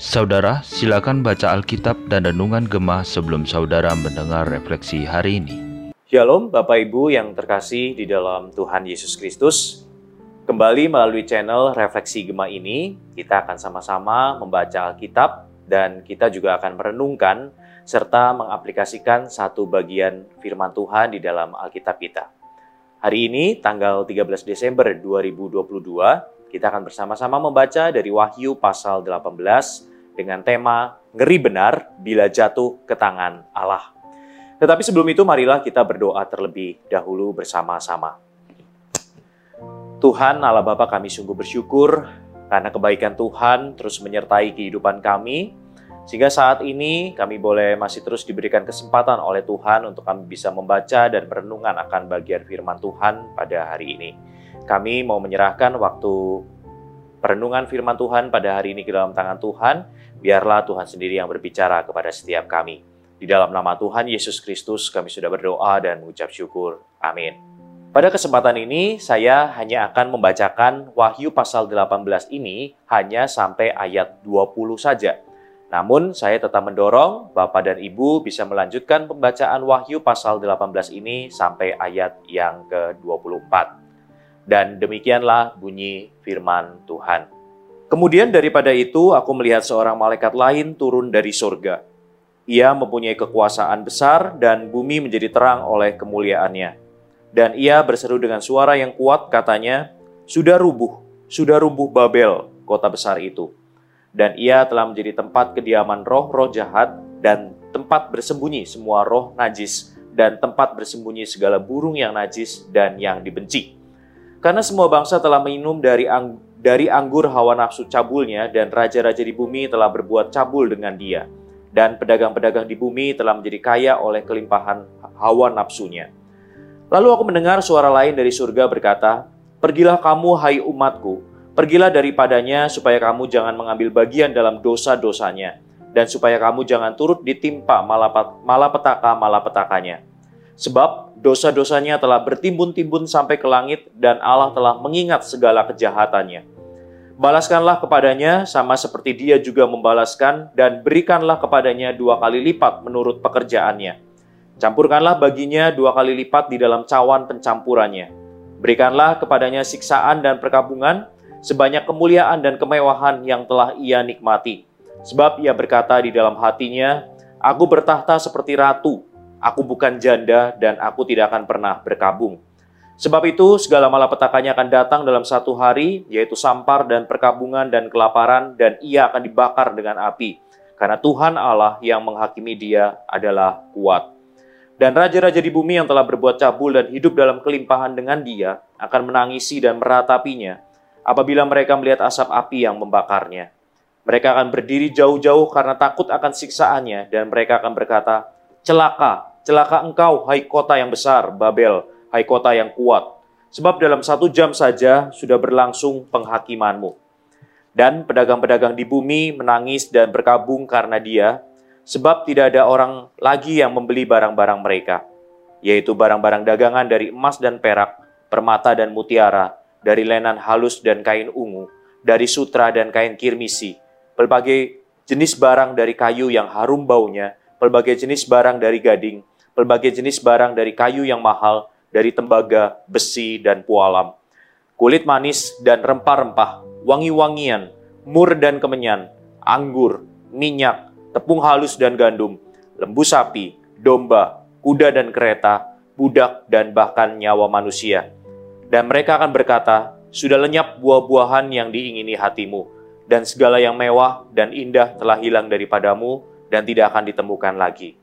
Saudara, silakan baca Alkitab dan Renungan Gemah sebelum saudara mendengar refleksi hari ini. Shalom Bapak Ibu yang terkasih di dalam Tuhan Yesus Kristus. Kembali melalui channel Refleksi Gemah ini, kita akan sama-sama membaca Alkitab dan kita juga akan merenungkan serta mengaplikasikan satu bagian firman Tuhan di dalam Alkitab kita. Hari ini, tanggal 13 Desember 2022, kita akan bersama-sama membaca dari Wahyu pasal 18 dengan tema Ngeri Benar Bila Jatuh ke Tangan Allah. Tetapi sebelum itu marilah kita berdoa terlebih dahulu bersama-sama. Tuhan Allah Bapa kami sungguh bersyukur karena kebaikan Tuhan terus menyertai kehidupan kami, sehingga saat ini kami boleh masih terus diberikan kesempatan oleh Tuhan untuk kami bisa membaca dan merenungkan akan bagian firman Tuhan pada hari ini. Kami mau menyerahkan waktu perenungan firman Tuhan pada hari ini ke dalam tangan Tuhan, biarlah Tuhan sendiri yang berbicara kepada setiap kami. Di dalam nama Tuhan Yesus Kristus kami sudah berdoa dan mengucap syukur. Amin. Pada kesempatan ini saya hanya akan membacakan Wahyu pasal 18 ini hanya sampai ayat 20 saja. Namun saya tetap mendorong Bapak dan Ibu bisa melanjutkan pembacaan Wahyu pasal 18 ini sampai ayat yang ke-24. Dan demikianlah bunyi firman Tuhan. Kemudian daripada itu aku melihat seorang malaikat lain turun dari surga. Ia mempunyai kekuasaan besar dan bumi menjadi terang oleh kemuliaannya. Dan ia berseru dengan suara yang kuat katanya, Sudah rubuh, sudah rubuh Babel, kota besar itu. Dan ia telah menjadi tempat kediaman roh-roh jahat dan tempat bersembunyi semua roh najis dan tempat bersembunyi segala burung yang najis dan yang dibenci. Karena semua bangsa telah minum dari ang dari anggur hawa nafsu cabulnya dan raja-raja di bumi telah berbuat cabul dengan dia. Dan pedagang-pedagang di bumi telah menjadi kaya oleh kelimpahan hawa nafsunya. Lalu aku mendengar suara lain dari surga berkata, Pergilah kamu hai umatku, pergilah daripadanya supaya kamu jangan mengambil bagian dalam dosa-dosanya, dan supaya kamu jangan turut ditimpa malapetaka-malapetakanya. Sebab dosa-dosanya telah bertimbun-timbun sampai ke langit dan Allah telah mengingat segala kejahatannya. Balaskanlah kepadanya sama seperti dia juga membalaskan dan berikanlah kepadanya dua kali lipat menurut pekerjaannya. Campurkanlah baginya dua kali lipat di dalam cawan pencampurannya. Berikanlah kepadanya siksaan dan perkabungan sebanyak kemuliaan dan kemewahan yang telah ia nikmati. Sebab ia berkata di dalam hatinya, Aku bertahta seperti ratu, Aku bukan janda dan aku tidak akan pernah berkabung. Sebab itu segala malapetakannya akan datang dalam satu hari, yaitu sampar dan perkabungan dan kelaparan, dan ia akan dibakar dengan api. Karena Tuhan Allah yang menghakimi dia adalah kuat. Dan raja-raja di bumi yang telah berbuat cabul dan hidup dalam kelimpahan dengan dia akan menangisi dan meratapinya apabila mereka melihat asap api yang membakarnya. Mereka akan berdiri jauh-jauh karena takut akan siksaannya dan mereka akan berkata, Celaka, Celaka engkau, hai kota yang besar, Babel, hai kota yang kuat. Sebab dalam satu jam saja sudah berlangsung penghakimanmu. Dan pedagang-pedagang di bumi menangis dan berkabung karena dia, sebab tidak ada orang lagi yang membeli barang-barang mereka, yaitu barang-barang dagangan dari emas dan perak, permata dan mutiara, dari lenan halus dan kain ungu, dari sutra dan kain kirmisi, berbagai jenis barang dari kayu yang harum baunya, berbagai jenis barang dari gading, berbagai jenis barang dari kayu yang mahal, dari tembaga, besi, dan pualam, kulit manis dan rempah-rempah, wangi-wangian, mur dan kemenyan, anggur, minyak, tepung halus dan gandum, lembu sapi, domba, kuda dan kereta, budak, dan bahkan nyawa manusia. Dan mereka akan berkata, sudah lenyap buah-buahan yang diingini hatimu, dan segala yang mewah dan indah telah hilang daripadamu dan tidak akan ditemukan lagi.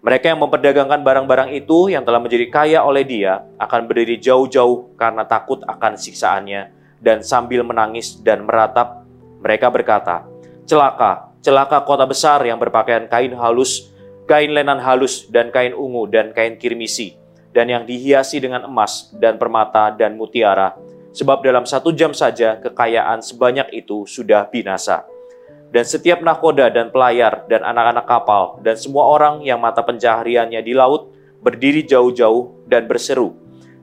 Mereka yang memperdagangkan barang-barang itu yang telah menjadi kaya oleh dia akan berdiri jauh-jauh karena takut akan siksaannya dan sambil menangis dan meratap mereka berkata, Celaka, celaka kota besar yang berpakaian kain halus, kain lenan halus dan kain ungu dan kain kirmisi dan yang dihiasi dengan emas dan permata dan mutiara sebab dalam satu jam saja kekayaan sebanyak itu sudah binasa dan setiap nakoda dan pelayar dan anak-anak kapal dan semua orang yang mata pencahariannya di laut berdiri jauh-jauh dan berseru.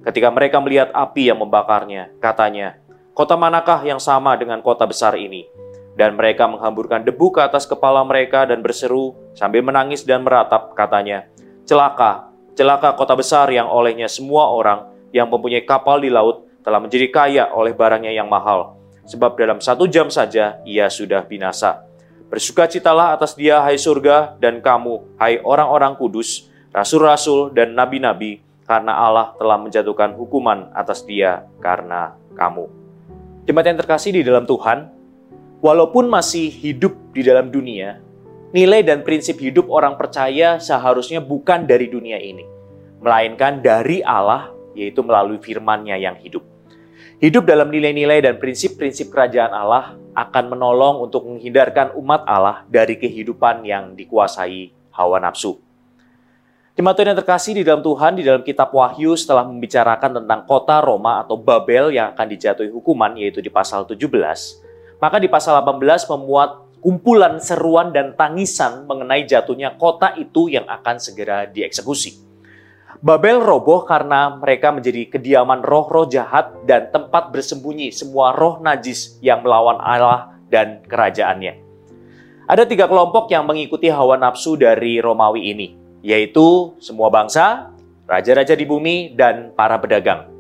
Ketika mereka melihat api yang membakarnya, katanya, Kota manakah yang sama dengan kota besar ini? Dan mereka menghamburkan debu ke atas kepala mereka dan berseru sambil menangis dan meratap katanya, Celaka, celaka kota besar yang olehnya semua orang yang mempunyai kapal di laut telah menjadi kaya oleh barangnya yang mahal. Sebab dalam satu jam saja ia sudah binasa. Bersukacitalah atas dia, hai surga, dan kamu, hai orang-orang kudus, rasul-rasul dan nabi-nabi, karena Allah telah menjatuhkan hukuman atas dia karena kamu. Jemaat yang terkasih di dalam Tuhan, walaupun masih hidup di dalam dunia, nilai dan prinsip hidup orang percaya seharusnya bukan dari dunia ini, melainkan dari Allah, yaitu melalui firman-Nya yang hidup. Hidup dalam nilai-nilai dan prinsip-prinsip kerajaan Allah akan menolong untuk menghindarkan umat Allah dari kehidupan yang dikuasai hawa nafsu. Jemaat yang terkasih di dalam Tuhan, di dalam kitab Wahyu setelah membicarakan tentang kota Roma atau Babel yang akan dijatuhi hukuman, yaitu di pasal 17, maka di pasal 18 memuat kumpulan seruan dan tangisan mengenai jatuhnya kota itu yang akan segera dieksekusi. Babel roboh karena mereka menjadi kediaman roh-roh jahat dan tempat bersembunyi semua roh najis yang melawan Allah dan kerajaannya. Ada tiga kelompok yang mengikuti hawa nafsu dari Romawi ini, yaitu semua bangsa, raja-raja di bumi, dan para pedagang.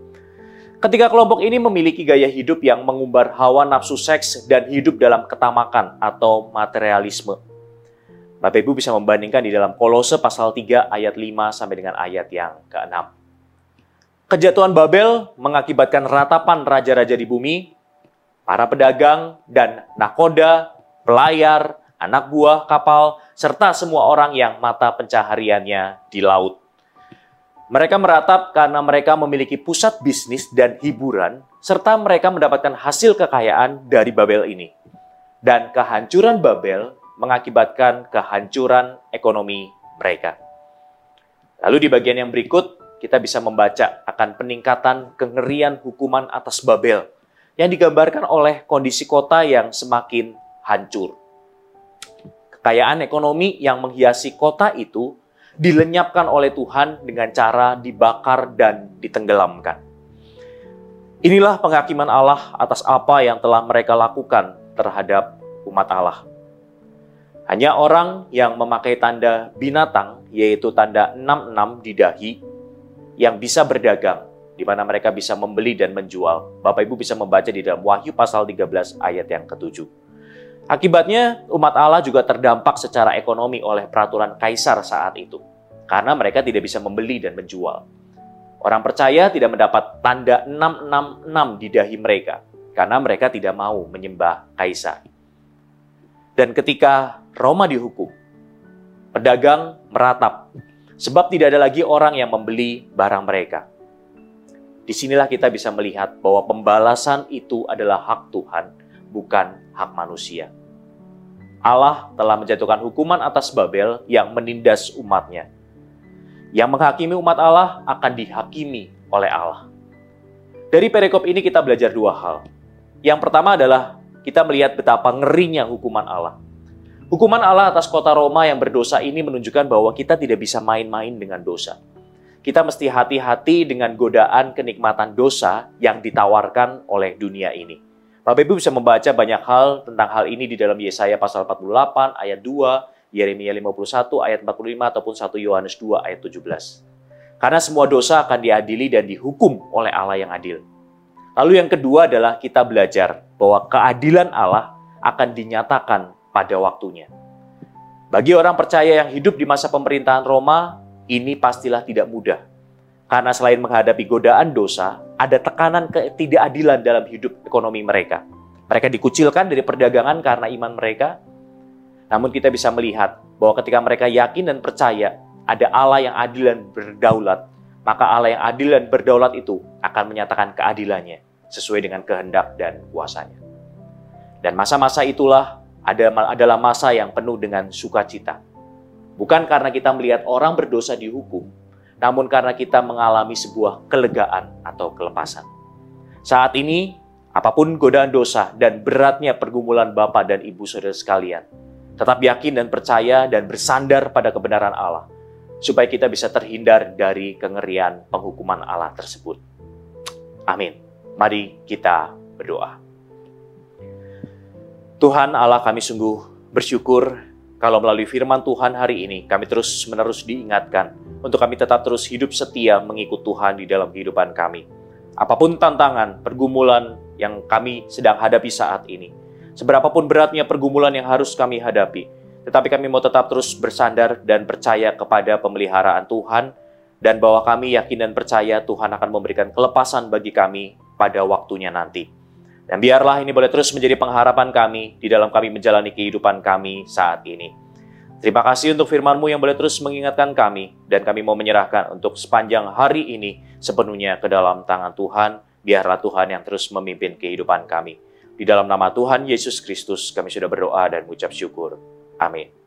Ketiga kelompok ini memiliki gaya hidup yang mengumbar hawa nafsu seks dan hidup dalam ketamakan atau materialisme. Bapak Ibu bisa membandingkan di dalam Kolose pasal 3 ayat 5 sampai dengan ayat yang ke-6. Kejatuhan Babel mengakibatkan ratapan raja-raja di bumi, para pedagang dan nakoda, pelayar, anak buah kapal, serta semua orang yang mata pencahariannya di laut. Mereka meratap karena mereka memiliki pusat bisnis dan hiburan, serta mereka mendapatkan hasil kekayaan dari Babel ini. Dan kehancuran Babel mengakibatkan kehancuran ekonomi mereka. Lalu di bagian yang berikut, kita bisa membaca akan peningkatan kengerian hukuman atas Babel yang digambarkan oleh kondisi kota yang semakin hancur. Kekayaan ekonomi yang menghiasi kota itu dilenyapkan oleh Tuhan dengan cara dibakar dan ditenggelamkan. Inilah penghakiman Allah atas apa yang telah mereka lakukan terhadap umat Allah. Hanya orang yang memakai tanda binatang, yaitu tanda 66 di dahi, yang bisa berdagang, di mana mereka bisa membeli dan menjual. Bapak Ibu bisa membaca di dalam Wahyu pasal 13 ayat yang ketujuh. Akibatnya, umat Allah juga terdampak secara ekonomi oleh peraturan kaisar saat itu, karena mereka tidak bisa membeli dan menjual. Orang percaya tidak mendapat tanda 666 di dahi mereka, karena mereka tidak mau menyembah kaisar. Dan ketika Roma dihukum, pedagang meratap, sebab tidak ada lagi orang yang membeli barang mereka. Di sinilah kita bisa melihat bahwa pembalasan itu adalah hak Tuhan, bukan hak manusia. Allah telah menjatuhkan hukuman atas Babel yang menindas umatnya. Yang menghakimi umat Allah akan dihakimi oleh Allah. Dari perikop ini kita belajar dua hal. Yang pertama adalah kita melihat betapa ngerinya hukuman Allah. Hukuman Allah atas kota Roma yang berdosa ini menunjukkan bahwa kita tidak bisa main-main dengan dosa. Kita mesti hati-hati dengan godaan kenikmatan dosa yang ditawarkan oleh dunia ini. Bapak Ibu bisa membaca banyak hal tentang hal ini di dalam Yesaya pasal 48 ayat 2, Yeremia 51 ayat 45 ataupun 1 Yohanes 2 ayat 17. Karena semua dosa akan diadili dan dihukum oleh Allah yang adil. Lalu yang kedua adalah kita belajar bahwa keadilan Allah akan dinyatakan pada waktunya. Bagi orang percaya yang hidup di masa pemerintahan Roma, ini pastilah tidak mudah karena selain menghadapi godaan dosa, ada tekanan ketidakadilan dalam hidup ekonomi mereka. Mereka dikucilkan dari perdagangan karena iman mereka. Namun kita bisa melihat bahwa ketika mereka yakin dan percaya ada Allah yang adil dan berdaulat, maka Allah yang adil dan berdaulat itu akan menyatakan keadilannya sesuai dengan kehendak dan kuasanya. Dan masa-masa itulah adalah masa yang penuh dengan sukacita. Bukan karena kita melihat orang berdosa dihukum, namun karena kita mengalami sebuah kelegaan atau kelepasan. Saat ini, apa pun godaan dosa dan beratnya pergumulan Bapak dan Ibu Saudara sekalian, tetap yakin dan percaya dan bersandar pada kebenaran Allah, supaya kita bisa terhindar dari kengerian penghukuman Allah tersebut. Amin. Mari kita berdoa. Tuhan Allah kami sungguh bersyukur kalau melalui firman Tuhan hari ini kami terus menerus diingatkan untuk kami tetap terus hidup setia mengikut Tuhan di dalam kehidupan kami. Apa pun tantangan, pergumulan yang kami sedang hadapi saat ini, seberapapun beratnya pergumulan yang harus kami hadapi, tetapi kami mau tetap terus bersandar dan percaya kepada pemeliharaan Tuhan dan bahwa kami yakin dan percaya Tuhan akan memberikan kelepasan bagi kami pada waktunya nanti. Dan biarlah ini boleh terus menjadi pengharapan kami di dalam kami menjalani kehidupan kami saat ini. Terima kasih untuk firman-Mu yang boleh terus mengingatkan kami, dan kami mau menyerahkan untuk sepanjang hari ini sepenuhnya ke dalam tangan Tuhan, biarlah Tuhan yang terus memimpin kehidupan kami. Di dalam nama Tuhan Yesus Kristus kami sudah berdoa dan mengucap syukur. Amin.